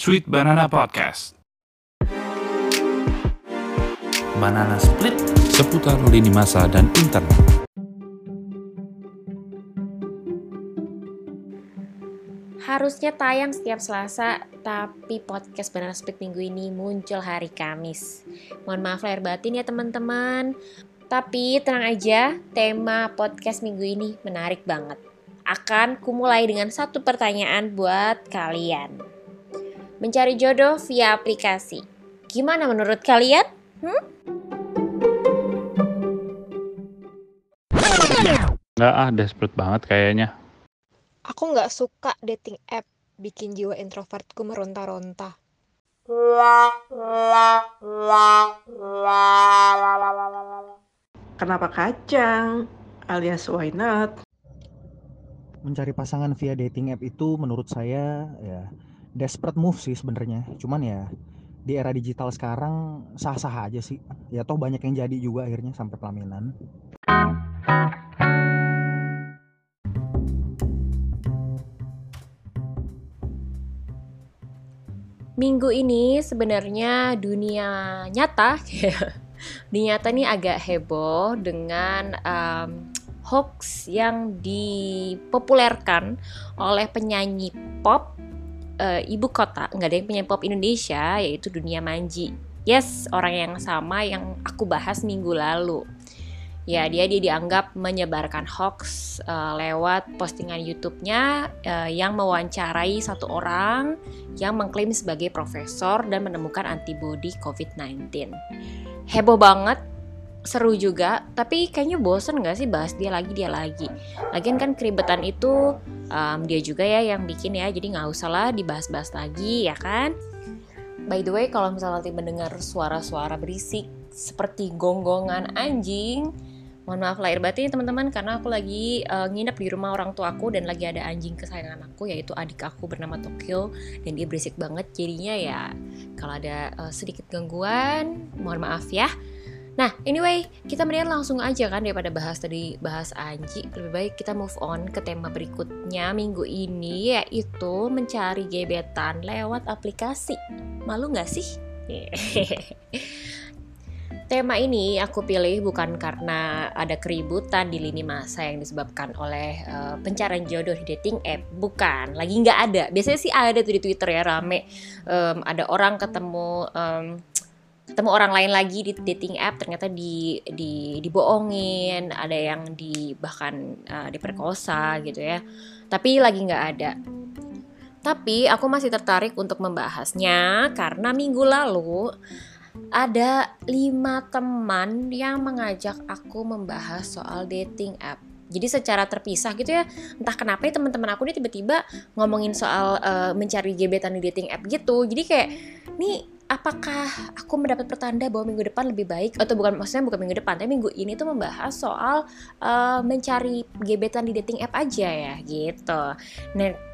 Sweet Banana Podcast. Banana Split seputar lini masa dan internet. Harusnya tayang setiap Selasa, tapi podcast Banana Split minggu ini muncul hari Kamis. Mohon maaf lahir batin ya teman-teman. Tapi tenang aja, tema podcast minggu ini menarik banget. Akan kumulai dengan satu pertanyaan buat kalian. Mencari jodoh via aplikasi. Gimana menurut kalian? Hmm? Nggak ah, desperate banget kayaknya. Aku nggak suka dating app, bikin jiwa introvertku meronta-ronta. Kenapa kacang? Alias why not? mencari pasangan via dating app itu menurut saya ya desperate move sih sebenarnya. Cuman ya di era digital sekarang sah-sah aja sih. Ya toh banyak yang jadi juga akhirnya sampai pelaminan. Minggu ini sebenarnya dunia nyata, dunia nyata ini agak heboh dengan um, hoax yang dipopulerkan oleh penyanyi pop uh, ibu kota, nggak ada yang penyanyi pop Indonesia, yaitu Dunia Manji. Yes, orang yang sama yang aku bahas minggu lalu. Ya, dia dia dianggap menyebarkan hoax uh, lewat postingan YouTube-nya uh, yang mewawancarai satu orang yang mengklaim sebagai profesor dan menemukan antibodi COVID-19. Heboh banget, seru juga, tapi kayaknya bosen gak sih bahas dia lagi dia lagi. Lagian kan keribetan itu um, dia juga ya yang bikin ya, jadi nggak usah lah dibahas-bahas lagi ya kan. By the way, kalau misalnya nanti mendengar suara-suara berisik seperti gonggongan anjing, mohon maaf lahir batin teman-teman karena aku lagi uh, nginep di rumah orang tua aku dan lagi ada anjing kesayangan aku yaitu adik aku bernama Tokyo dan dia berisik banget jadinya ya kalau ada uh, sedikit gangguan mohon maaf ya Nah, anyway, kita mendingan langsung aja kan daripada bahas tadi bahas anjing. Lebih baik kita move on ke tema berikutnya minggu ini yaitu mencari gebetan lewat aplikasi. Malu nggak sih? Tema ini aku pilih bukan karena ada keributan di lini masa yang disebabkan oleh uh, pencarian jodoh di dating app, bukan. Lagi nggak ada. Biasanya sih ada tuh di Twitter ya rame. Um, ada orang ketemu um, ketemu orang lain lagi di dating app ternyata di di dibohongin, ada yang di bahkan uh, diperkosa gitu ya. Tapi lagi nggak ada. Tapi aku masih tertarik untuk membahasnya karena minggu lalu ada lima teman yang mengajak aku membahas soal dating app. Jadi secara terpisah gitu ya, entah kenapa ya teman-teman aku ini tiba-tiba ngomongin soal uh, mencari gebetan di dating app gitu. Jadi kayak, nih apakah aku mendapat pertanda bahwa minggu depan lebih baik atau bukan maksudnya bukan minggu depan tapi minggu ini tuh membahas soal uh, mencari gebetan di dating app aja ya gitu. Nah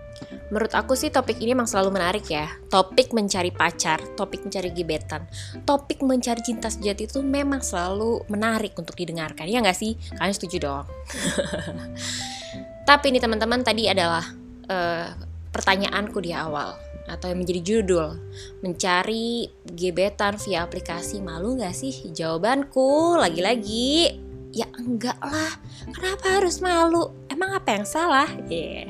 Menurut aku sih topik ini emang selalu menarik ya. Topik mencari pacar, topik mencari gebetan, topik mencari cinta sejati itu memang selalu menarik untuk didengarkan. Ya nggak sih? Kalian setuju dong? Tapi ini teman-teman tadi adalah uh, pertanyaanku di awal atau yang menjadi judul mencari gebetan via aplikasi malu nggak sih? Jawabanku lagi-lagi ya enggak lah. Kenapa harus malu? Emang apa yang salah? Yeah.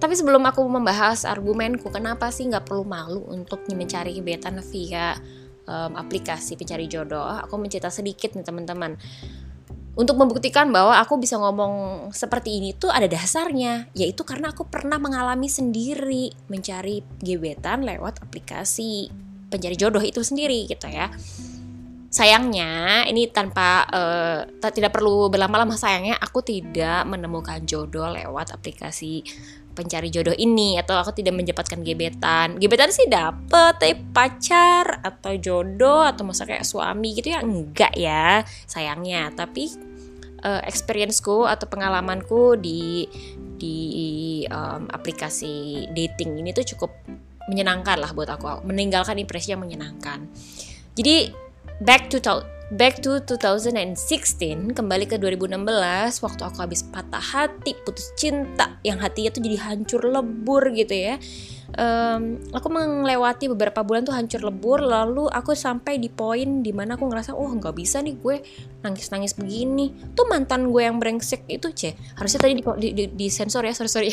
Tapi sebelum aku membahas argumenku, kenapa sih nggak perlu malu untuk mencari gebetan via um, aplikasi pencari jodoh? Aku mencerita sedikit nih teman-teman. Untuk membuktikan bahwa aku bisa ngomong seperti ini tuh ada dasarnya, yaitu karena aku pernah mengalami sendiri mencari gebetan lewat aplikasi pencari jodoh itu sendiri gitu ya. Sayangnya ini tanpa uh, tidak perlu berlama-lama sayangnya aku tidak menemukan jodoh lewat aplikasi pencari jodoh ini atau aku tidak mendapatkan gebetan. Gebetan sih dapet tapi pacar atau jodoh atau masa kayak suami gitu ya enggak ya sayangnya. Tapi uh, experienceku atau pengalamanku di di um, aplikasi dating ini tuh cukup menyenangkan lah buat aku. Meninggalkan impresi yang menyenangkan. Jadi back to back to 2016 kembali ke 2016 waktu aku habis patah hati putus cinta yang hatinya tuh jadi hancur lebur gitu ya em, aku melewati beberapa bulan tuh hancur lebur lalu aku sampai di poin di mana aku ngerasa oh nggak bisa nih gue nangis nangis begini. Tuh mantan gue yang brengsek itu c harusnya tadi di, di, di, di sensor ya sorry sorry.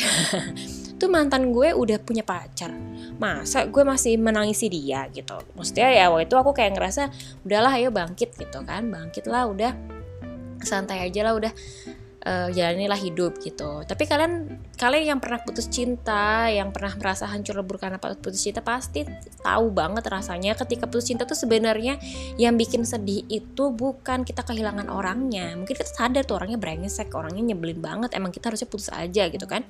Tuh mantan gue udah punya pacar. Masa gue masih menangisi dia gitu? Maksudnya ya waktu itu aku kayak ngerasa udahlah ayo bangkit gitu kan. Bangkit lah udah. Santai aja lah udah uh, jalanilah hidup gitu. Tapi kalian kalian yang pernah putus cinta, yang pernah merasa hancur lebur karena putus cinta pasti tahu banget rasanya ketika putus cinta tuh sebenarnya yang bikin sedih itu bukan kita kehilangan orangnya. Mungkin kita sadar tuh orangnya brengsek, orangnya nyebelin banget, emang kita harusnya putus aja gitu kan.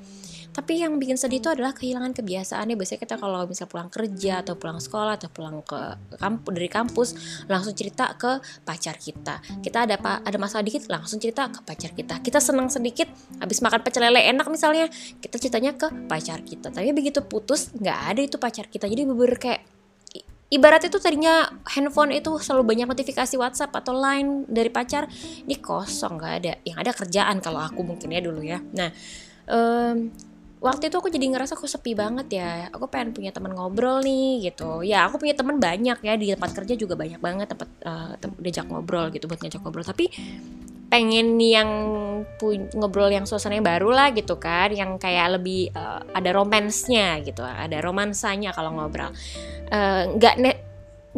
Tapi yang bikin sedih itu adalah kehilangan kebiasaannya. Biasanya kita kalau misal pulang kerja atau pulang sekolah atau pulang ke kampus dari kampus langsung cerita ke pacar kita. Kita ada ada masalah dikit langsung cerita ke pacar kita. Kita senang sedikit habis makan pecel lele enak misalnya kita ceritanya ke pacar kita. Tapi begitu putus nggak ada itu pacar kita. Jadi beber kayak ibarat itu tadinya handphone itu selalu banyak notifikasi WhatsApp atau Line dari pacar ini kosong nggak ada yang ada kerjaan kalau aku mungkin ya dulu ya nah um, waktu itu aku jadi ngerasa aku sepi banget ya. Aku pengen punya teman ngobrol nih gitu. Ya aku punya teman banyak ya di tempat kerja juga banyak banget tempat uh, diajak ngobrol gitu buat ngajak ngobrol. Tapi pengen yang ngobrol yang suasananya baru lah gitu kan. Yang kayak lebih uh, ada romansnya gitu. Ada romansanya kalau ngobrol. Eh, nggak uh,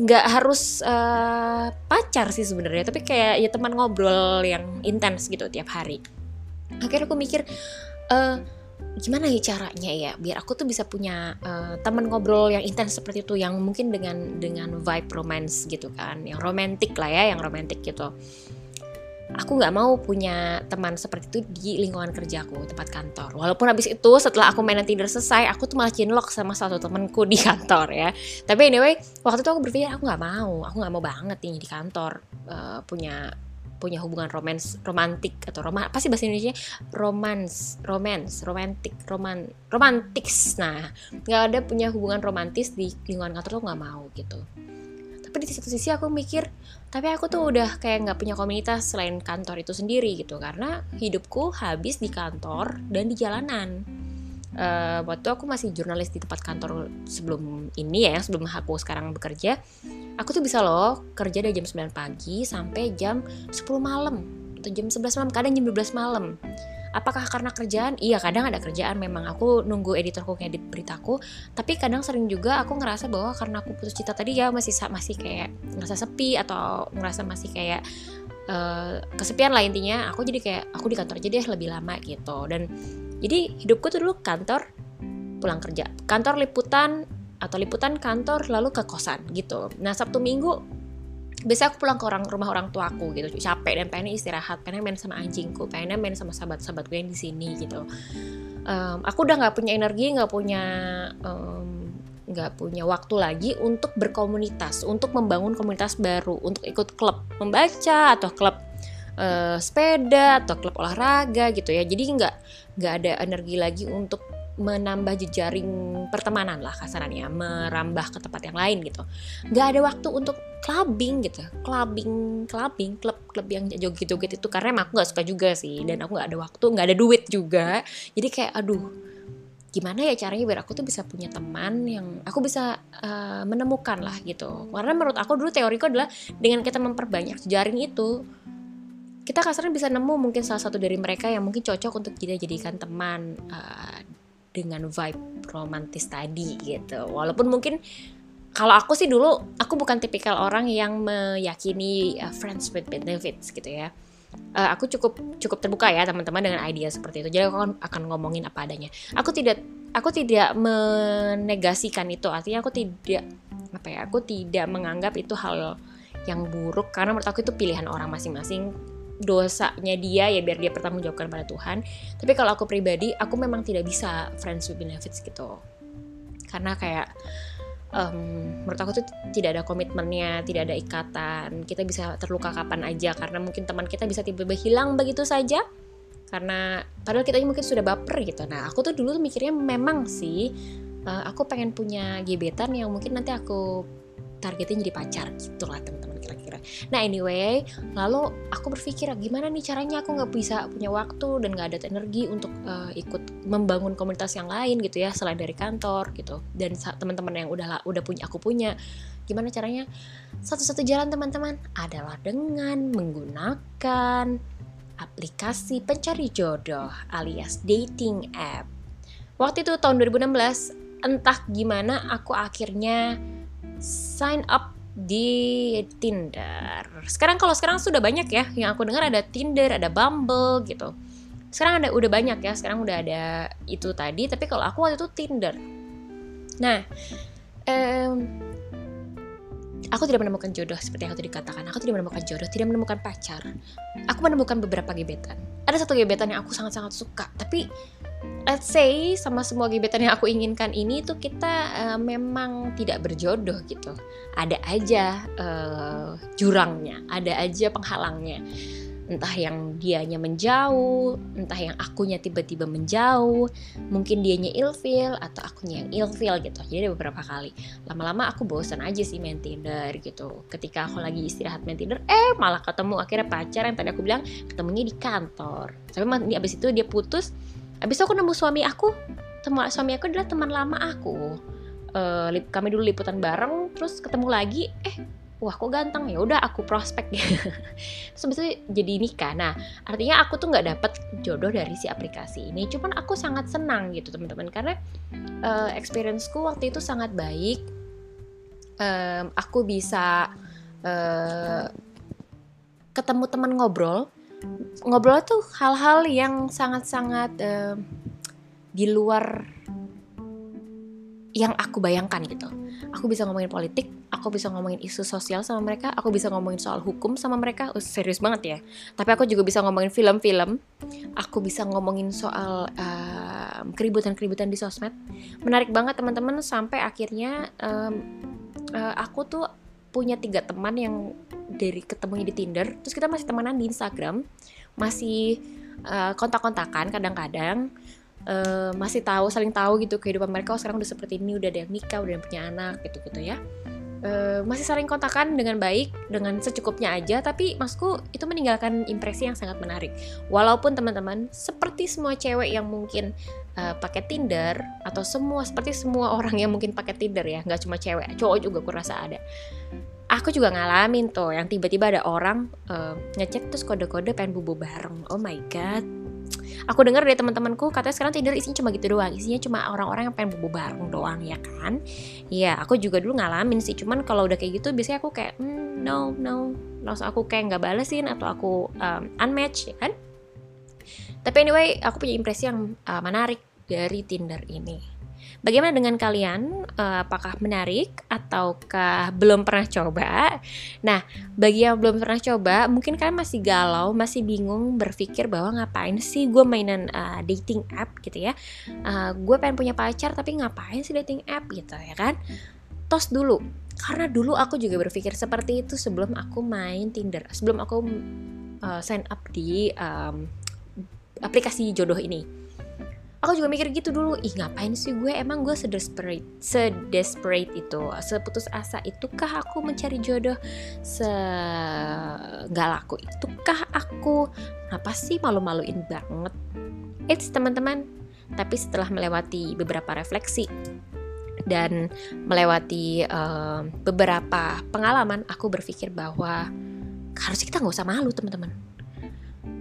nggak harus uh, pacar sih sebenarnya tapi kayak ya teman ngobrol yang intens gitu tiap hari. Akhirnya aku mikir uh, gimana ya caranya ya biar aku tuh bisa punya uh, teman ngobrol yang intens seperti itu yang mungkin dengan dengan vibe romance gitu kan yang romantis lah ya yang romantis gitu. Aku nggak mau punya teman seperti itu di lingkungan kerjaku tempat kantor. Walaupun habis itu setelah aku main Tinder selesai aku tuh malah cinlok sama satu temanku di kantor ya. Tapi anyway waktu itu aku berpikir aku nggak mau aku nggak mau banget nih di kantor uh, punya punya hubungan romans romantik atau roman apa sih bahasa Indonesia? Romans romance romantik roman romantiks nah nggak ada punya hubungan romantis di lingkungan kantor tuh nggak mau gitu. Tapi di satu sisi aku mikir tapi aku tuh udah kayak nggak punya komunitas selain kantor itu sendiri gitu. Karena hidupku habis di kantor dan di jalanan uh, waktu aku masih jurnalis di tempat kantor sebelum ini ya sebelum aku sekarang bekerja. Aku tuh bisa loh kerja dari jam 9 pagi sampai jam 10 malam atau jam 11 malam kadang jam 12 malam. Apakah karena kerjaan? Iya kadang ada kerjaan. Memang aku nunggu editorku ngedit beritaku tapi kadang sering juga aku ngerasa bahwa karena aku putus cinta tadi ya masih masih kayak ngerasa sepi atau ngerasa masih kayak uh, kesepian lah intinya. Aku jadi kayak aku di kantor aja deh lebih lama gitu. Dan jadi hidupku tuh dulu kantor pulang kerja. Kantor liputan atau liputan kantor lalu ke kosan gitu. Nah sabtu minggu biasa aku pulang ke orang rumah orang tua aku gitu. Capek dan pengen istirahat pengen main sama anjingku pengen main sama sahabat-sahabatku yang di sini gitu. Um, aku udah nggak punya energi nggak punya nggak punya waktu lagi untuk berkomunitas untuk membangun komunitas baru untuk ikut klub membaca atau klub uh, sepeda atau klub olahraga gitu ya. Jadi nggak nggak ada energi lagi untuk menambah jejaring pertemanan lah kasarannya merambah ke tempat yang lain gitu. Nggak ada waktu untuk clubbing gitu. Clubbing clubbing klub klub yang joget-joget itu. Karena emang aku nggak suka juga sih dan aku nggak ada waktu nggak ada duit juga. Jadi kayak aduh gimana ya caranya biar aku tuh bisa punya teman yang aku bisa uh, menemukan lah gitu. Karena menurut aku dulu teoriku adalah dengan kita memperbanyak jaring itu kita kasarnya bisa nemu mungkin salah satu dari mereka yang mungkin cocok untuk kita jadikan teman uh, dengan vibe romantis tadi gitu. Walaupun mungkin kalau aku sih dulu aku bukan tipikal orang yang meyakini uh, friends with benefits gitu ya. Uh, aku cukup cukup terbuka ya teman-teman dengan ide seperti itu. Jadi aku akan, akan ngomongin apa adanya. Aku tidak aku tidak menegasikan itu. Artinya aku tidak apa ya aku tidak menganggap itu hal yang buruk. Karena menurut aku itu pilihan orang masing-masing dosanya dia ya biar dia pertanggungjawabkan pada Tuhan. Tapi kalau aku pribadi aku memang tidak bisa friends with benefits gitu. Karena kayak um, menurut aku tuh tidak ada komitmennya tidak ada ikatan. Kita bisa terluka kapan aja karena mungkin teman kita bisa tiba-tiba hilang begitu saja. Karena padahal kita mungkin sudah baper gitu. Nah aku tuh dulu mikirnya memang sih uh, aku pengen punya gebetan yang mungkin nanti aku targetnya jadi pacar gitu lah teman-teman nah anyway lalu aku berpikir gimana nih caranya aku nggak bisa punya waktu dan nggak ada energi untuk uh, ikut membangun komunitas yang lain gitu ya selain dari kantor gitu dan teman-teman yang udah udah punya aku punya. Gimana caranya? Satu-satu jalan teman-teman adalah dengan menggunakan aplikasi pencari jodoh alias dating app. Waktu itu tahun 2016 entah gimana aku akhirnya sign up di Tinder. Sekarang kalau sekarang sudah banyak ya, yang aku dengar ada Tinder, ada Bumble gitu. Sekarang ada udah banyak ya, sekarang udah ada itu tadi. Tapi kalau aku waktu itu Tinder. Nah, um, aku tidak menemukan jodoh seperti yang tadi dikatakan. Aku tidak menemukan jodoh, tidak menemukan pacar. Aku menemukan beberapa gebetan. Ada satu gebetan yang aku sangat-sangat suka, tapi let's say sama semua gebetan yang aku inginkan ini tuh kita uh, memang tidak berjodoh gitu. Ada aja uh, jurangnya, ada aja penghalangnya. Entah yang dianya menjauh, entah yang akunya tiba-tiba menjauh, mungkin dianya ilfil atau akunya yang ilfil gitu. Jadi beberapa kali. Lama-lama aku bosan aja sih main Tinder gitu. Ketika aku lagi istirahat main Tinder, eh malah ketemu akhirnya pacar yang tadi aku bilang ketemunya di kantor. Tapi abis itu dia putus, Abis itu aku nemu suami aku. Temu suami aku adalah teman lama aku. Uh, kami dulu liputan bareng, terus ketemu lagi, eh wah kok ganteng ya? Udah aku prospek. Terus jadi nikah. Nah artinya aku tuh nggak dapet jodoh dari si aplikasi ini. Cuman aku sangat senang gitu teman-teman. Karena uh, experienceku waktu itu sangat baik. Um, aku bisa uh, ketemu teman ngobrol ngobrol tuh hal-hal yang sangat-sangat uh, di luar yang aku bayangkan gitu. Aku bisa ngomongin politik, aku bisa ngomongin isu sosial sama mereka, aku bisa ngomongin soal hukum sama mereka, oh, serius banget ya. Tapi aku juga bisa ngomongin film-film, aku bisa ngomongin soal uh, keributan-keributan di sosmed. Menarik banget teman-teman sampai akhirnya um, uh, aku tuh punya tiga teman yang dari ketemunya di Tinder terus kita masih temenan di Instagram masih uh, kontak-kontakan kadang-kadang uh, masih tahu saling tahu gitu kehidupan mereka oh sekarang udah seperti ini udah ada yang nikah udah yang punya anak gitu gitu ya. Uh, masih saling kontakan dengan baik dengan secukupnya aja tapi masku itu meninggalkan impresi yang sangat menarik. Walaupun teman-teman seperti semua cewek yang mungkin uh, pakai Tinder atau semua seperti semua orang yang mungkin pakai Tinder ya nggak cuma cewek cowok juga aku rasa ada aku juga ngalamin tuh yang tiba-tiba ada orang uh, ngechat terus kode-kode pengen bubu bareng. Oh my god. Aku dengar dari teman-temanku katanya sekarang Tinder isinya cuma gitu doang. Isinya cuma orang-orang yang pengen bubu bareng doang ya kan? Iya aku juga dulu ngalamin sih. Cuman kalau udah kayak gitu biasanya aku kayak mm, no no. Langsung aku kayak nggak balesin atau aku um, unmatch ya kan? Tapi anyway aku punya impresi yang uh, menarik dari Tinder ini Bagaimana dengan kalian? Uh, apakah menarik ataukah belum pernah coba? Nah, bagi yang belum pernah coba, mungkin kalian masih galau, masih bingung berpikir bahwa ngapain sih gue mainan uh, dating app gitu ya? Uh, gue pengen punya pacar tapi ngapain sih dating app gitu ya kan? Tos dulu, karena dulu aku juga berpikir seperti itu sebelum aku main Tinder, sebelum aku uh, sign up di um, aplikasi jodoh ini aku juga mikir gitu dulu ih ngapain sih gue? Emang gue sedesperate sedesperate itu seputus asa itukah aku mencari jodoh? Se nggak laku itukah aku? Apa sih malu-maluin banget? It's teman-teman. Tapi setelah melewati beberapa refleksi dan melewati uh, beberapa pengalaman aku berpikir bahwa harusnya kita nggak usah malu teman-teman.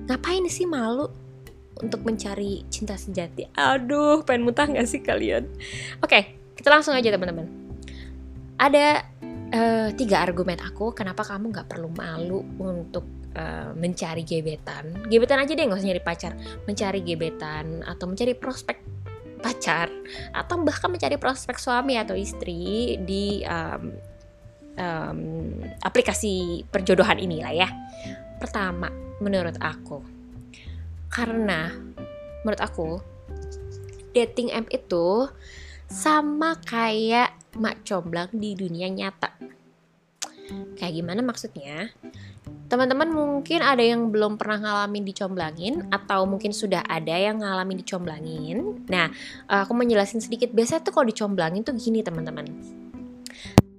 Ngapain sih malu untuk mencari cinta sejati. Aduh, pengen muntah gak sih kalian? Oke, kita langsung aja teman-teman. Ada uh, tiga argumen aku kenapa kamu gak perlu malu untuk uh, mencari gebetan. Gebetan aja deh nggak usah nyari pacar. Mencari gebetan atau mencari prospek pacar atau bahkan mencari prospek suami atau istri di um, um, aplikasi perjodohan inilah ya. Pertama, menurut aku karena menurut aku dating app itu sama kayak mak comblang di dunia nyata. Kayak gimana maksudnya? Teman-teman mungkin ada yang belum pernah ngalamin dicomblangin atau mungkin sudah ada yang ngalamin dicomblangin. Nah, aku menjelasin sedikit. Biasanya tuh kalau dicomblangin tuh gini teman-teman.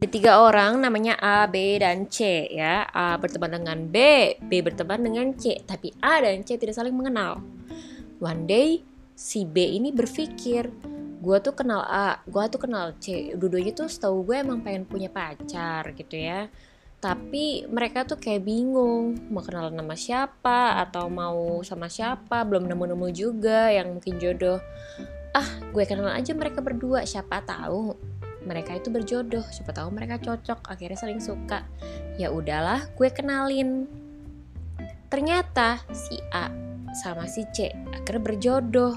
Ada tiga orang namanya A, B, dan C ya. A berteman dengan B, B berteman dengan C. Tapi A dan C tidak saling mengenal. One day si B ini berpikir, gue tuh kenal A, gue tuh kenal C. Dua-duanya tuh setahu gue emang pengen punya pacar gitu ya. Tapi mereka tuh kayak bingung mau kenal nama siapa atau mau sama siapa, belum nemu-nemu juga yang mungkin jodoh. Ah, gue kenal aja mereka berdua, siapa tahu mereka itu berjodoh siapa tahu mereka cocok akhirnya saling suka. Ya udahlah gue kenalin. Ternyata si A sama si C akhirnya berjodoh.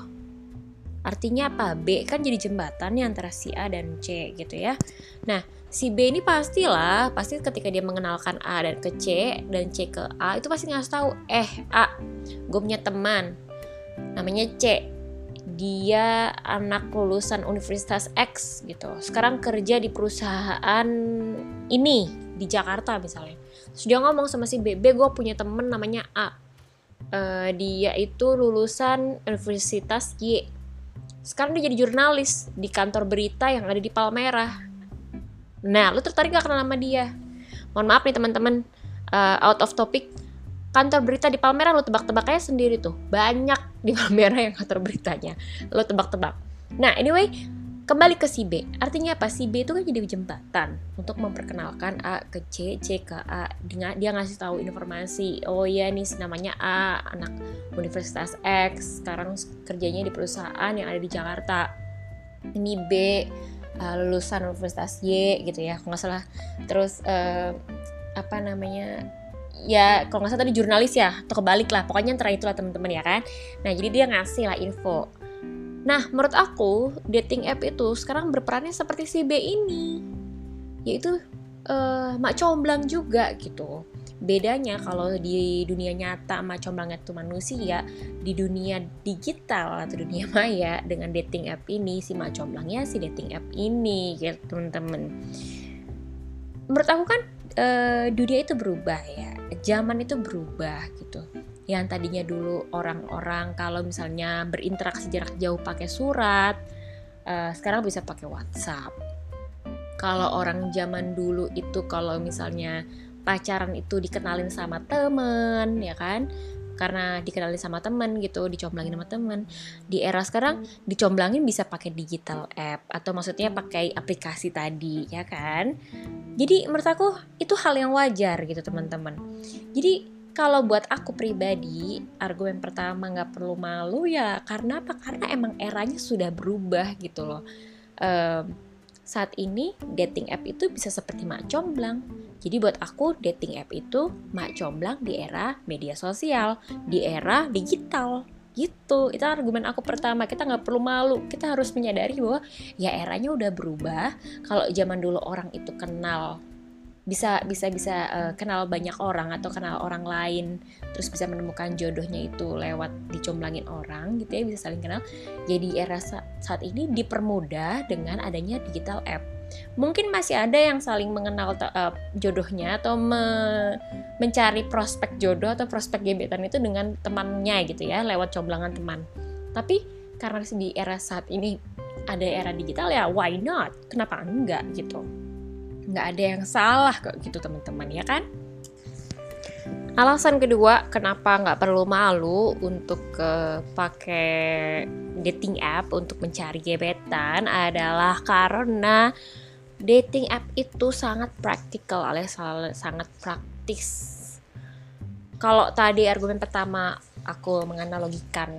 Artinya apa? B kan jadi jembatan nih antara si A dan C gitu ya. Nah si B ini pastilah pasti ketika dia mengenalkan A dan ke C dan C ke A itu pasti ngasih tahu eh A gue punya teman. Namanya C dia anak lulusan Universitas X gitu. Sekarang kerja di perusahaan ini di Jakarta misalnya. Terus dia ngomong sama si B, gue punya temen namanya A. Uh, dia itu lulusan Universitas Y. Sekarang dia jadi jurnalis di kantor berita yang ada di Palmerah. Nah, lu tertarik gak kenal sama dia? Mohon maaf nih teman-teman, uh, out of topic kantor berita di Palmerah lo tebak-tebak aja sendiri tuh. Banyak di Palmerah yang kantor beritanya. Lo tebak-tebak. Nah anyway kembali ke si B. Artinya apa? Si B itu kan jadi jembatan untuk memperkenalkan A ke C C ke A. Dia, dia ngasih tahu informasi oh ya nih namanya A anak Universitas X. Sekarang kerjanya di perusahaan yang ada di Jakarta. Ini B uh, lulusan Universitas Y gitu ya. Kalau nggak salah. Terus uh, apa namanya ya kalau nggak salah tadi jurnalis ya atau kebalik lah pokoknya antara itulah teman-teman ya kan. Nah jadi dia ngasih lah info. Nah menurut aku dating app itu sekarang berperannya seperti si B ini yaitu uh, mak comblang juga gitu. Bedanya kalau di dunia nyata mak comblangnya itu manusia di dunia digital atau dunia maya dengan dating app ini si mak comblangnya si dating app ini gitu teman-teman. Menurut aku kan uh, dunia itu berubah ya. Zaman itu berubah gitu. Yang tadinya dulu orang-orang kalau misalnya berinteraksi jarak jauh pakai surat uh, sekarang bisa pakai WhatsApp. Kalau orang zaman dulu itu kalau misalnya pacaran itu dikenalin sama temen ya kan karena dikenalin sama temen gitu dicomblangin sama temen. Di era sekarang dicomblangin bisa pakai digital app atau maksudnya pakai aplikasi tadi ya kan? Jadi menurut aku itu hal yang wajar gitu teman-teman. Jadi kalau buat aku pribadi argumen pertama nggak perlu malu ya karena apa? Karena emang eranya sudah berubah gitu loh. Um, saat ini dating app itu bisa seperti mak comblang. Jadi buat aku dating app itu mak comblang di era media sosial, di era digital. Gitu. Itu argumen aku pertama. Kita nggak perlu malu. Kita harus menyadari bahwa ya eranya udah berubah. Kalau zaman dulu orang itu kenal bisa bisa bisa uh, kenal banyak orang atau kenal orang lain terus bisa menemukan jodohnya itu lewat dicomblangin orang gitu ya bisa saling kenal. Jadi era saat ini dipermudah dengan adanya digital app. Mungkin masih ada yang saling mengenal uh, jodohnya atau me mencari prospek jodoh atau prospek gebetan itu dengan temannya gitu ya lewat comblangan teman. Tapi karena di era saat ini ada era digital ya why not? Kenapa enggak gitu nggak ada yang salah kok gitu teman-teman ya kan? Alasan kedua kenapa nggak perlu malu untuk ke pakai dating app untuk mencari gebetan adalah karena dating app itu sangat praktikal alias sangat praktis. Kalau tadi argumen pertama aku menganalogikan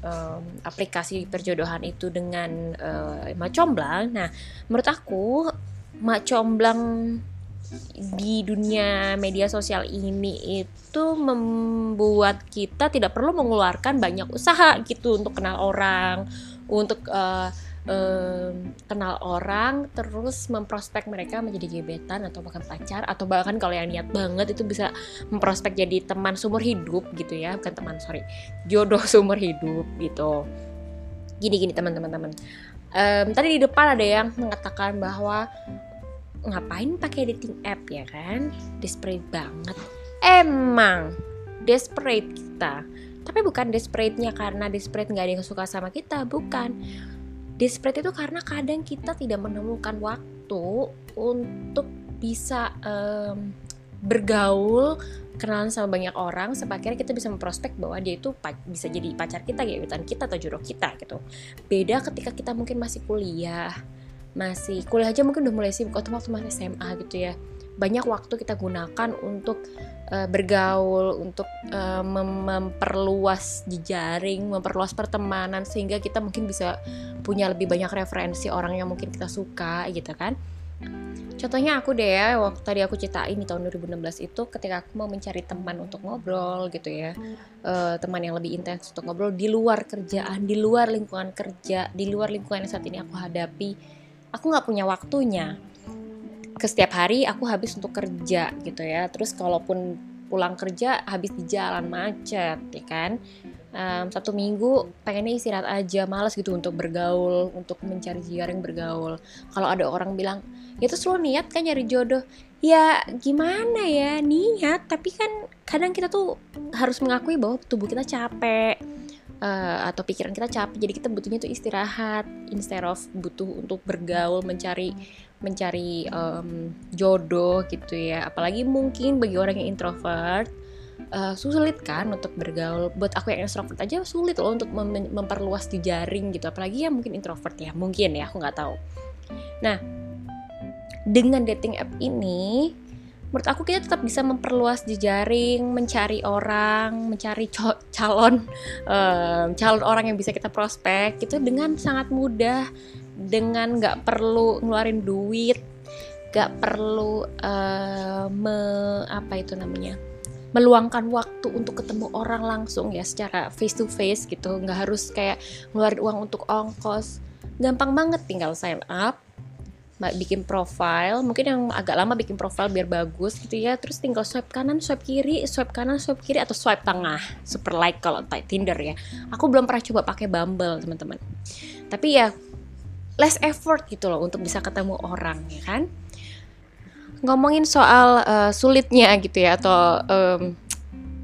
um, aplikasi perjodohan itu dengan uh, macomblang nah menurut aku mak comblang di dunia media sosial ini itu membuat kita tidak perlu mengeluarkan banyak usaha gitu untuk kenal orang, untuk uh, uh, kenal orang, terus memprospek mereka menjadi gebetan atau bahkan pacar atau bahkan kalau yang niat banget itu bisa memprospek jadi teman seumur hidup gitu ya, bukan teman sorry, jodoh seumur hidup gitu. Gini gini teman-teman teman. Um, tadi di depan ada yang mengatakan bahwa ngapain pakai dating app ya kan? Desperate banget. Emang desperate kita. Tapi bukan desperate-nya karena desperate nggak ada yang suka sama kita bukan. Desperate itu karena kadang kita tidak menemukan waktu untuk bisa em, bergaul kenalan sama banyak orang sampai akhirnya kita bisa memprospek bahwa dia itu bisa jadi pacar kita gebetan kita atau jodoh kita gitu. Beda ketika kita mungkin masih kuliah masih kuliah aja mungkin udah mulai sibuk atau waktu masih SMA gitu ya. Banyak waktu kita gunakan untuk eh, bergaul untuk eh, mem- memperluas jejaring memperluas pertemanan sehingga kita mungkin bisa punya lebih banyak referensi orang yang mungkin kita suka gitu kan Contohnya aku deh ya, waktu tadi aku ceritain di tahun 2016 itu ketika aku mau mencari teman untuk ngobrol gitu ya, eh, teman yang lebih intens untuk ngobrol di luar kerjaan, di luar lingkungan kerja, di luar lingkungan yang saat ini aku hadapi, aku nggak punya waktunya. Ke setiap hari aku habis untuk kerja gitu ya, terus kalaupun pulang kerja habis di jalan macet, ya kan? Em, satu minggu pengennya istirahat aja, males gitu untuk bergaul, untuk mencari jaring bergaul. Kalau ada orang bilang ya terus lo niat kan nyari jodoh? Ya gimana ya niat. Tapi kan kadang kita tuh harus mengakui bahwa tubuh kita capek eh, atau pikiran kita capek. Jadi kita butuhnya tuh istirahat instead of butuh untuk bergaul mencari mencari em, jodoh gitu ya. Apalagi mungkin bagi orang yang introvert eh, sulit kan untuk bergaul. Buat aku yang extrovert aja sulit loh untuk mem- memperluas jejaring gitu. Apalagi ya mungkin introvert ya mungkin ya aku nggak tahu. Nah dengan dating app ini menurut aku kita tetap bisa memperluas jejaring, mencari orang, mencari calon em, calon orang yang bisa kita prospek itu dengan sangat mudah, dengan nggak perlu ngeluarin duit, nggak perlu eh, me- apa itu namanya meluangkan waktu untuk ketemu orang langsung ya secara face to face gitu. Nggak harus kayak ngeluarin uang untuk ongkos. Gampang banget tinggal sign up bikin profile. Mungkin yang agak lama bikin profile biar bagus gitu ya. Terus tinggal swipe kanan swipe kiri swipe kanan swipe kiri atau swipe tengah. Super like kalau Tinder ya. Aku belum pernah coba pakai Bumble teman-teman. Tapi ya less effort gitu loh untuk bisa ketemu orang ya kan ngomongin soal eh, sulitnya gitu ya atau em,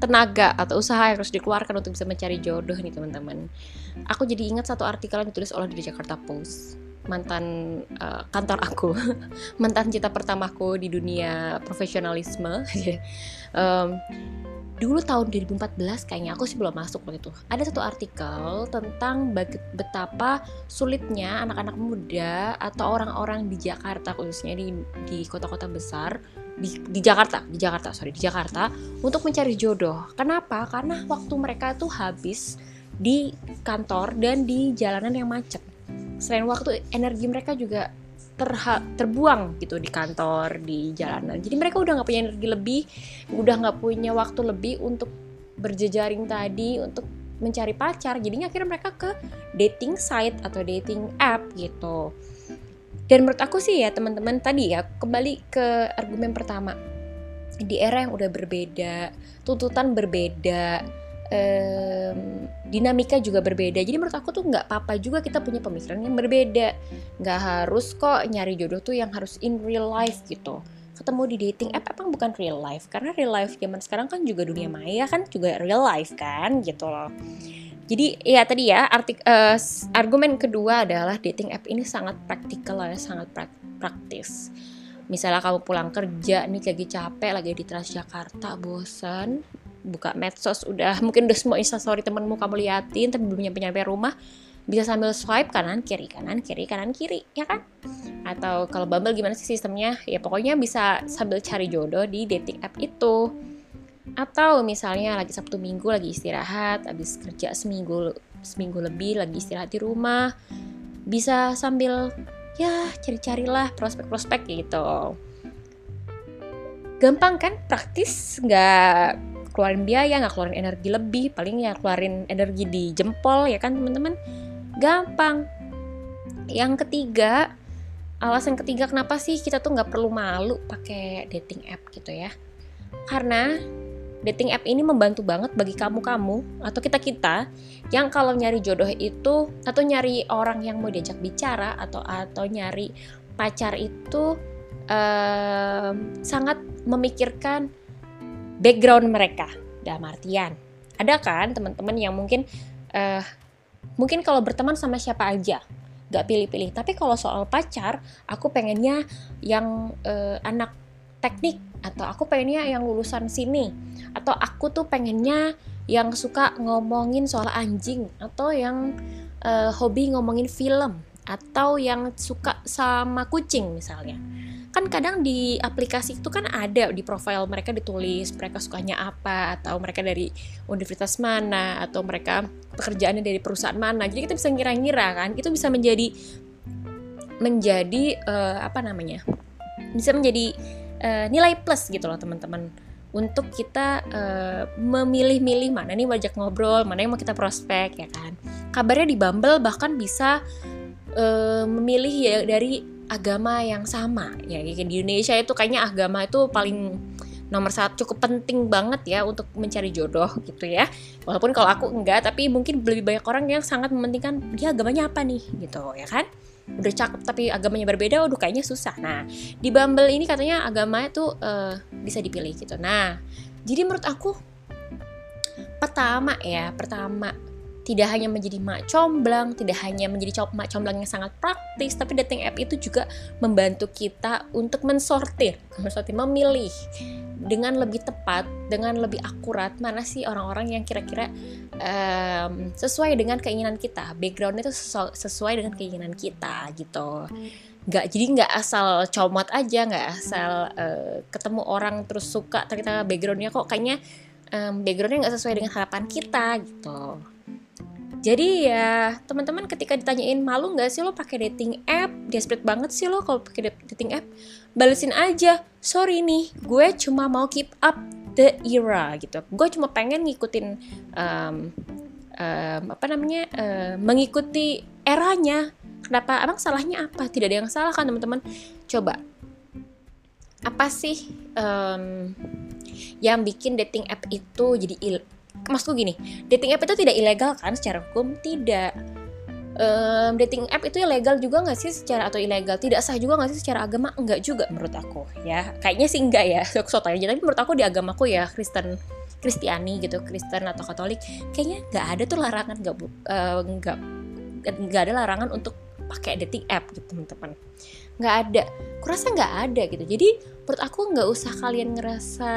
tenaga atau usaha yang harus dikeluarkan untuk bisa mencari jodoh nih teman-teman. Aku jadi ingat satu artikel yang ditulis oleh di Jakarta Post mantan eh, kantor aku mantan cita pertamaku di dunia profesionalisme. Em, dulu tahun 2014 kayaknya aku sih belum masuk waktu itu. Ada satu artikel tentang betapa sulitnya anak-anak muda atau orang-orang di Jakarta khususnya di di kota-kota besar di, di Jakarta di Jakarta sorry di Jakarta untuk mencari jodoh. Kenapa? Karena waktu mereka tuh habis di kantor dan di jalanan yang macet. Selain waktu energi mereka juga terha- terbuang gitu di kantor di jalanan. Jadi mereka udah nggak punya energi lebih udah nggak punya waktu lebih untuk berjejaring tadi untuk mencari pacar. Jadinya akhirnya mereka ke dating site atau dating app gitu. Dan menurut aku sih ya teman-teman tadi ya kembali ke argumen pertama. Di era yang udah berbeda tuntutan berbeda dinamika juga berbeda. Jadi menurut aku tuh nggak apa-apa juga kita punya pemikiran yang berbeda. Nggak harus kok nyari jodoh tuh yang harus in real life gitu. Ketemu di dating app emang bukan real life karena real life zaman sekarang kan juga dunia maya kan juga real life kan gitu loh. Jadi ya tadi ya artik s- argumen kedua adalah dating app ini sangat praktikal ya sangat prak- praktis. Misalnya kamu pulang kerja nih lagi capek lagi di Transjakarta bosan buka medsos udah mungkin udah semua instastory temenmu kamu liatin tapi belum nyampe nyampe rumah bisa sambil swipe kanan kiri kanan kiri kanan kiri ya kan? Atau kalau Bumble gimana sih sistemnya? Ya pokoknya bisa sambil cari jodoh di dating app itu. Atau misalnya lagi Sabtu Minggu lagi istirahat habis kerja seminggu seminggu lebih lagi istirahat di rumah bisa sambil ya cari-carilah prospek-prospek gitu. Gampang kan praktis? Nggak keluarin biaya nggak keluarin energi lebih paling ya keluarin energi di jempol ya kan teman-teman? Gampang. Yang ketiga alasan ketiga kenapa sih kita tuh nggak perlu malu pakai dating app gitu ya? Karena dating app ini membantu banget bagi kamu-kamu atau kita-kita yang kalau nyari jodoh itu atau nyari orang yang mau diajak bicara atau atau nyari pacar itu sangat memikirkan background mereka. Dalam artian ada kan teman-teman yang mungkin eh mungkin kalau berteman sama siapa aja nggak pilih-pilih. Tapi kalau soal pacar aku pengennya yang eh, anak teknik atau aku pengennya yang lulusan sini atau aku tuh pengennya yang suka ngomongin soal anjing atau yang eh, hobi ngomongin film atau yang suka sama kucing misalnya kan kadang di aplikasi itu kan ada di profile mereka ditulis mereka sukanya apa atau mereka dari universitas mana atau mereka pekerjaannya dari perusahaan mana. Jadi kita bisa ngira-ngira kan itu bisa menjadi menjadi eh, apa namanya bisa menjadi eh, nilai plus gitu loh teman-teman. Untuk kita eh, memilih-milih mana nih wajak ngobrol mana yang mau kita prospek ya kan. Kabarnya di Bumble bahkan bisa eh, memilih ya dari agama yang sama. Ya di Indonesia itu kayaknya agama itu paling nomor satu cukup penting banget ya untuk mencari jodoh gitu ya. Walaupun kalau aku enggak tapi mungkin lebih banyak orang yang sangat mementingkan dia agamanya apa nih? gitu ya kan? Udah cakep tapi agamanya berbeda waduh kayaknya susah. Nah di Bumble ini katanya agamanya tuh eh, bisa dipilih gitu. Nah jadi menurut aku pertama ya pertama tidak hanya menjadi mak comblang, tidak hanya menjadi mak comblang yang sangat praktis, tapi dating app itu juga membantu kita untuk mensortir, mensortir, memilih dengan lebih tepat, dengan lebih akurat mana sih orang-orang yang kira-kira em, sesuai dengan keinginan kita, backgroundnya itu sesu- sesuai dengan keinginan kita gitu. Nggak jadi nggak asal comot aja, nggak asal eh, ketemu orang terus suka ternyata backgroundnya kok kayaknya em, backgroundnya nggak sesuai dengan harapan kita gitu. Jadi ya teman-teman ketika ditanyain malu nggak sih lo pakai dating app, desperate banget sih lo kalau pakai dat- dating app, balesin aja, sorry nih, gue cuma mau keep up the era gitu. Gue cuma pengen ngikutin em, em, apa namanya, eh, mengikuti eranya. Kenapa? Emang salahnya apa? Tidak ada yang salah kan teman-teman. Coba apa sih em, yang bikin dating app itu jadi il- maksudku gini dating app itu tidak ilegal kan? Secara hukum tidak. Em, dating app itu ilegal juga nggak sih secara atau ilegal? Tidak sah juga nggak sih secara agama? Enggak juga menurut aku ya. Kayaknya sih enggak ya sok sok aja. Tapi menurut aku di agamaku ya Kristen Kristiani gitu Kristen atau Katolik kayaknya nggak ada tuh larangan nggak eh, nggak nggak ada larangan untuk pakai dating app gitu teman-teman nggak ada. Kurasa nggak ada gitu. Jadi menurut aku nggak usah kalian ngerasa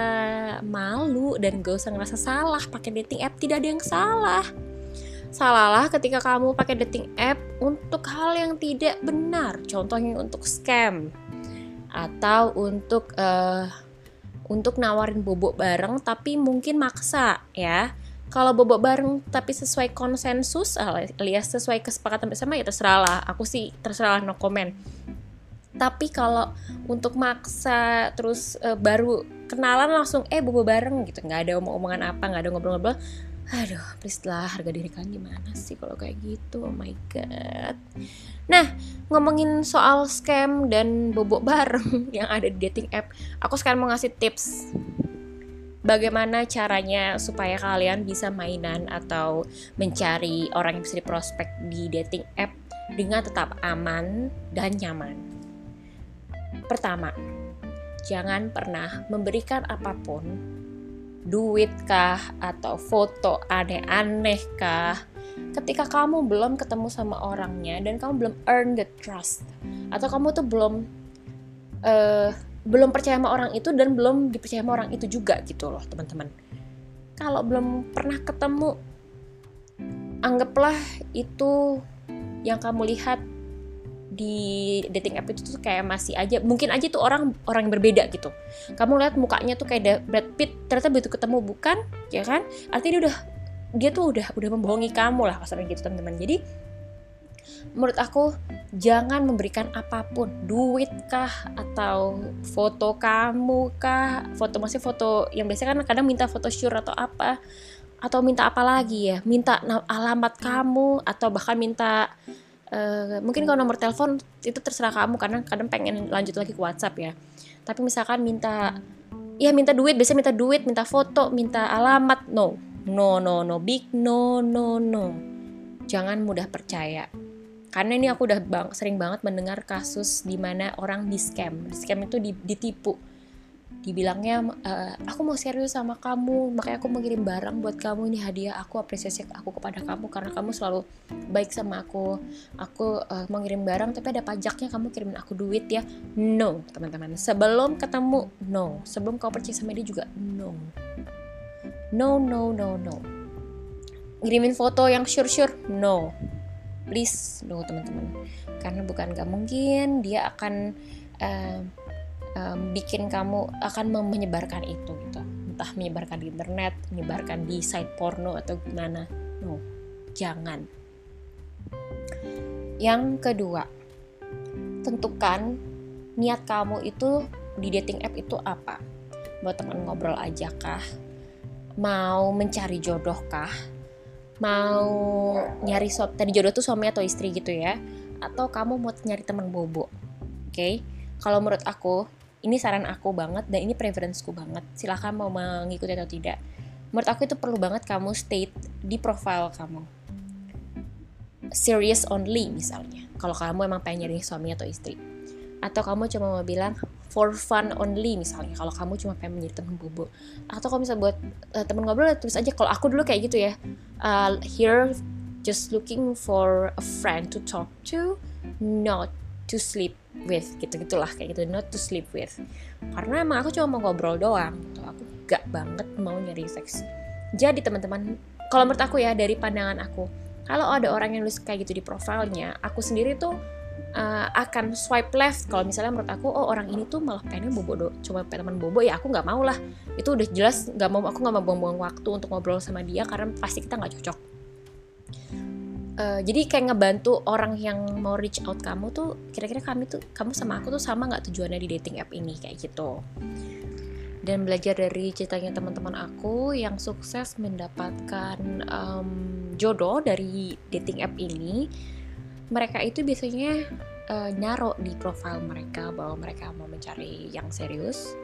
malu dan nggak usah ngerasa salah pakai dating app. Tidak ada yang salah. Salahlah ketika kamu pakai dating app untuk hal yang tidak benar. Contohnya untuk scam atau untuk eh, untuk nawarin bobok bareng tapi mungkin maksa ya. Kalau bobok bareng tapi sesuai konsensus alias sesuai kesepakatan bersama ya terserah lah aku sih terserah no comment tapi kalau untuk maksa terus eh, baru kenalan langsung eh bobo bareng gitu. Nggak ada omong-omongan apa nggak ada ngobrol-ngobrol. Aduh please lah harga diri kalian gimana sih kalau kayak gitu? Oh my god. Nah ngomongin soal scam dan bobok bareng yang ada di dating app aku sekarang mau ngasih tips bagaimana caranya supaya kalian bisa mainan atau mencari orang yang bisa diprospek di dating app dengan tetap aman dan nyaman. Pertama, jangan pernah memberikan apa pun, duit kah atau foto aneh-aneh kah, ketika kamu belum ketemu sama orangnya dan kamu belum earn the trust atau kamu tuh belum eh, belum percaya sama orang itu dan belum dipercaya sama orang itu juga gitu loh teman-teman. Kalau belum pernah ketemu, anggaplah itu yang kamu lihat di dating app itu tuh kayak masih aja mungkin aja tuh orang orang yang berbeda gitu. Kamu lihat mukanya tuh kayak Brad Pitt ternyata begitu ketemu bukan? Ya kan? Artinya dia udah dia tuh udah udah membohongi kamu lah kasarnya gitu teman-teman. Jadi menurut aku jangan memberikan apa pun. Duit kah atau foto kamu kah? Foto masih foto yang biasanya kan kadang minta foto sure atau apa? Atau minta apa lagi ya? Minta alamat kamu atau bahkan minta eh, mungkin kalau nomor telepon itu terserah kamu karena kadang pengen lanjut lagi ke WhatsApp ya. Tapi misalkan minta ya minta duit biasanya minta duit minta foto minta alamat. No no no no. Big no no no. Jangan mudah percaya. Karena ini aku udah bang, sering banget mendengar kasus di mana orang di scam. Scam itu di- ditipu dibilangnya "Eh, aku mau serius sama kamu makanya aku mau kirim barang buat kamu ini hadiah aku apresiasi aku kepada kamu karena kamu selalu baik sama aku. Aku eh, mau ngirim barang tapi ada pajaknya kamu kirimin aku duit ya. No teman-teman. Sebelum ketemu no. Sebelum kau percaya sama dia juga no. No no no no. Ngirimin foto yang sure sure no. Please no teman-teman. Karena bukan gak mungkin dia akan eh, em, bikin kamu akan menyebarkan itu gitu. Entah menyebarkan di internet menyebarkan di site porno atau gimana. No jangan. Yang kedua tentukan niat kamu itu di dating app itu apa? Buat teman ngobrol aja kah? Mau mencari jodoh kah? Mau nyari suami tadi jodoh tuh suami atau istri gitu ya? Atau kamu mau nyari teman bobo? Oke? Kalau menurut aku ini saran aku banget dan ini preferenceku banget. Silahkan mau mengikuti atau tidak. Menurut aku itu perlu banget kamu state di profile kamu. Serious only misalnya. Kalau kamu emang pengen nyari suami atau istri. Atau kamu cuma mau bilang for fun only misalnya. Kalau kamu cuma pengen menjadi teman bobo. Atau kalau misalnya buat eh, teman ngobrol tulis aja. Kalau aku dulu kayak gitu ya. Uh, here just looking for a friend to talk to not to sleep with gitu gitulah kayak gitu not to sleep with. Karena emang aku cuma mau ngobrol doang gitu. aku gak banget mau nyari seks. Jadi teman-teman kalau menurut aku ya dari pandangan aku kalau ada orang yang nulis kayak gitu di profilnya aku sendiri tuh uh, akan swipe left. Kalau misalnya menurut aku oh orang ini tuh malah pengen bobo do cuma teman bobo ya aku nggak mau lah. Itu udah jelas nggak mau aku nggak mau buang-buang waktu untuk ngobrol sama dia karena pasti kita nggak cocok Eh, jadi kayak ngebantu orang yang mau reach out kamu tuh kira-kira kami tuh kamu sama aku tuh sama nggak tujuannya di dating app ini kayak gitu. Dan belajar dari ceritanya teman-teman aku yang sukses mendapatkan em, jodoh dari dating app ini mereka itu biasanya eh, naruh di profil mereka bahwa mereka mau mencari yang serius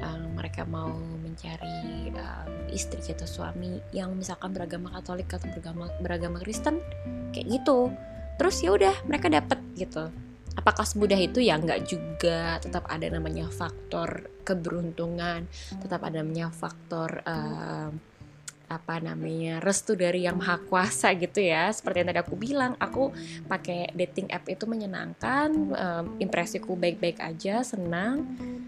eh, mereka mau mencari em, istri atau suami yang misalkan beragama Katolik atau beragama beragama Kristen kayak gitu. Terus ya udah mereka dapat gitu. Apakah semudah itu? Ya nggak juga. Tetap ada namanya faktor keberuntungan. Tetap ada namanya faktor em, apa namanya restu dari yang maha kuasa gitu ya. Seperti yang tadi aku bilang aku pakai dating app itu menyenangkan em, impresiku baik-baik aja senang.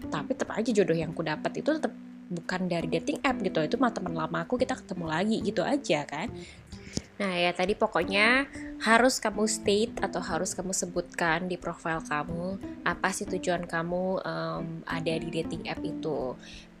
Tapi tetap aja jodoh yang aku dapat itu tetap bukan dari dating app gitu itu mah teman lama aku kita ketemu lagi gitu aja kan. Nah ya tadi pokoknya harus kamu state atau harus kamu sebutkan di profil kamu apa sih tujuan kamu em, ada di dating app itu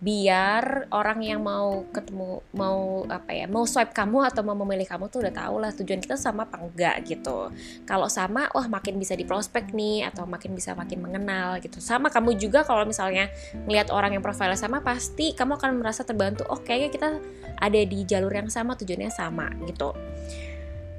biar orang yang mau ketemu mau apa ya mau swipe kamu atau mau memilih kamu tuh udah tahu lah tujuan kita sama apa enggak gitu. Kalau sama wah makin bisa di prospek nih atau makin bisa makin mengenal gitu. Sama kamu juga kalau misalnya ngelihat orang yang profilnya sama pasti kamu akan merasa terbantu oh kayaknya kita ada di jalur yang sama tujuannya sama gitu.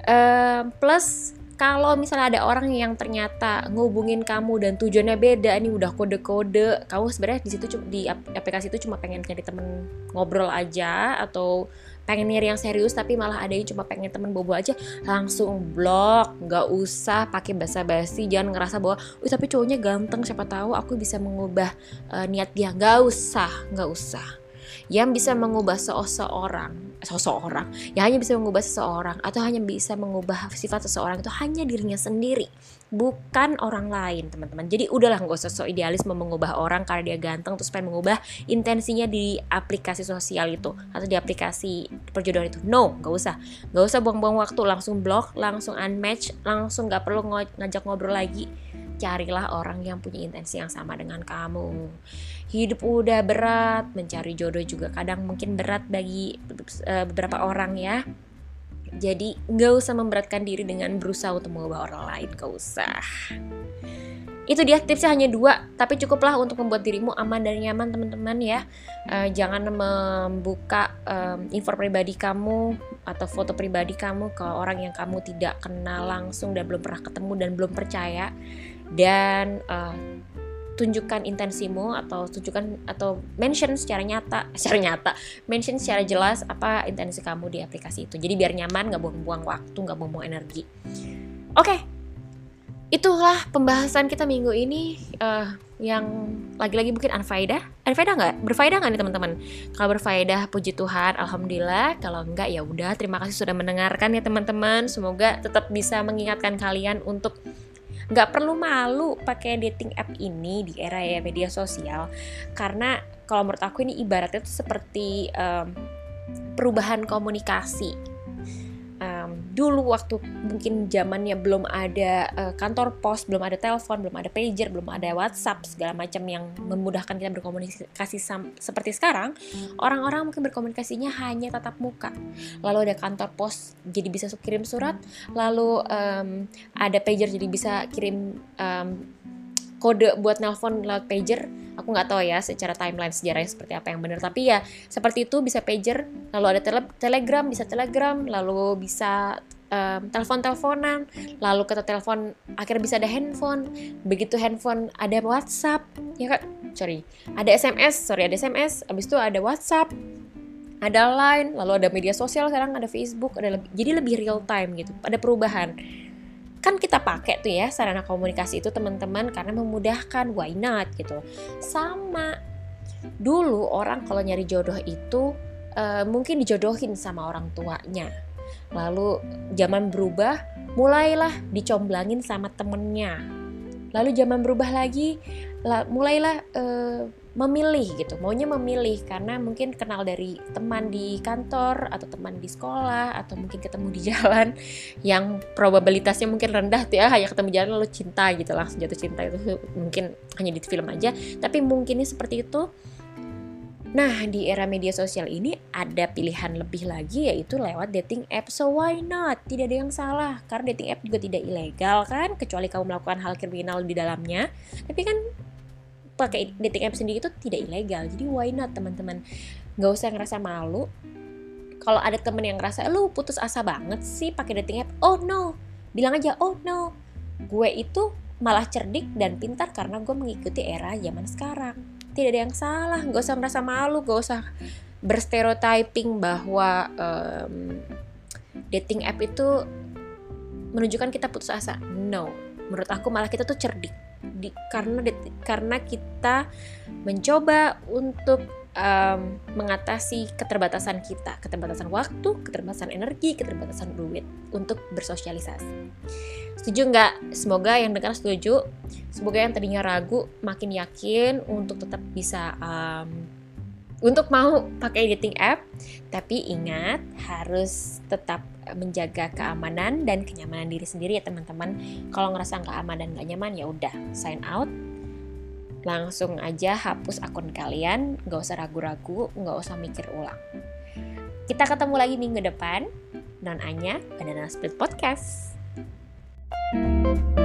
Em, plus kalau misalnya ada orang yang ternyata ngubungin kamu dan tujuannya beda nih udah kode-kode. Kamu sebenarnya di situ di ap- aplikasi itu cuma pengen cari temen ngobrol aja atau pengen nyari yang serius tapi malah ada yang cuma pengen temen bobo aja langsung blok nggak usah pakai basa-basi jangan ngerasa bahwa Wih, tapi cowoknya ganteng siapa tahu aku bisa mengubah eh, niat dia. Nggak usah nggak usah yang bisa mengubah seseorang seseorang yang hanya bisa mengubah seseorang atau hanya bisa mengubah sifat seseorang itu hanya dirinya sendiri bukan orang lain teman-teman. Jadi udahlah nggak usah so idealis mau mengubah orang karena dia ganteng terus pengen mengubah intensinya di aplikasi sosial itu atau di aplikasi perjodohan itu. No nggak usah. Nggak usah buang-buang waktu langsung blok langsung unmatch langsung nggak perlu ngajak ngobrol lagi. Carilah orang yang punya intensi yang sama dengan kamu hidup udah berat mencari jodoh juga kadang mungkin berat bagi eh, beberapa orang ya. Jadi nggak usah memberatkan diri dengan berusaha untuk mengubah orang lain gak usah. Itu dia tipsnya hanya dua tapi cukuplah untuk membuat dirimu aman dan nyaman teman-teman ya. Eh, jangan membuka em, info pribadi kamu atau foto pribadi kamu ke orang yang kamu tidak kenal langsung dan belum pernah ketemu dan belum percaya. Dan eh, tunjukkan intensimu atau tunjukkan atau mention secara nyata secara nyata mention secara jelas apa intensi kamu di aplikasi itu. Jadi biar nyaman nggak buang-buang waktu nggak buang-buang energi. Oke itulah pembahasan kita minggu ini uh, yang lagi-lagi mungkin unfaedah. Unfaedah nggak? Berfaedah nggak nih teman-teman? Kalau berfaedah puji Tuhan alhamdulillah. Kalau enggak ya udah. Terima kasih sudah mendengarkan ya teman-teman. Semoga tetap bisa mengingatkan kalian untuk nggak perlu malu pakai dating app ini di era ya media sosial. Karena kalau menurut aku ini ibaratnya itu seperti um, perubahan komunikasi dulu waktu mungkin zamannya belum ada uh, kantor pos, belum ada telepon, belum ada pager, belum ada WhatsApp segala macam yang memudahkan kita berkomunikasi seperti sekarang, orang-orang mungkin berkomunikasinya hanya tatap muka. Lalu ada kantor pos jadi bisa kirim surat, lalu um, ada pager jadi bisa kirim um, kode buat nelpon lewat pager aku nggak tahu ya secara timeline sejarahnya seperti apa yang benar. Tapi ya seperti itu bisa pager lalu ada tele telegram bisa telegram lalu bisa um, telepon-teleponan lalu kata telepon akhirnya bisa ada handphone. Begitu handphone ada WhatsApp ya kan? Sorry ada SMS sorry ada SMS abis itu ada WhatsApp ada Line lalu ada media sosial sekarang ada Facebook ada lebih, jadi lebih real time gitu ada perubahan kan kita pakai tuh ya sarana komunikasi itu teman-teman karena memudahkan why not gitu. Sama dulu orang kalau nyari jodoh itu uh, mungkin dijodohin sama orang tuanya. Lalu zaman berubah mulailah dicomblangin sama temennya. Lalu zaman berubah lagi mulailah uh, memilih gitu maunya memilih karena mungkin kenal dari teman di kantor atau teman di sekolah atau mungkin ketemu di jalan yang probabilitasnya mungkin rendah tuh ya hanya ketemu jalan lalu cinta gitu langsung jatuh cinta itu mungkin hanya di film aja tapi mungkinnya seperti itu Nah, di era media sosial ini ada pilihan lebih lagi yaitu lewat dating app. So why not? Tidak ada yang salah karena dating app juga tidak ilegal kan, kecuali kamu melakukan hal kriminal di dalamnya. Tapi kan pakai dating app sendiri itu tidak ilegal. Jadi why not teman-teman? Nggak usah ngerasa malu. Kalau ada temen yang ngerasa lu putus asa banget sih pakai dating app? Oh no. Bilang aja oh no. Gue itu malah cerdik dan pintar karena gue mengikuti era zaman sekarang. Tidak ada yang salah nggak usah merasa malu gak usah berstereotyping bahwa um, dating app itu menunjukkan kita putus asa. No. Menurut aku malah kita tuh cerdik di, karena karena kita mencoba untuk um, mengatasi keterbatasan kita, keterbatasan waktu, keterbatasan energi, keterbatasan duit untuk bersosialisasi. Setuju nggak? Semoga yang dengar setuju. Semoga yang tadinya ragu makin yakin untuk tetap bisa um, untuk mau pakai dating app. Tapi ingat harus tetap menjaga keamanan dan kenyamanan diri sendiri ya teman-teman. Kalau ngerasa nggak aman dan nggak nyaman ya udah sign out. Langsung aja hapus akun kalian, nggak usah ragu-ragu, nggak usah mikir ulang. Kita ketemu lagi minggu depan. Non Anya, Banana Split Podcast. thank you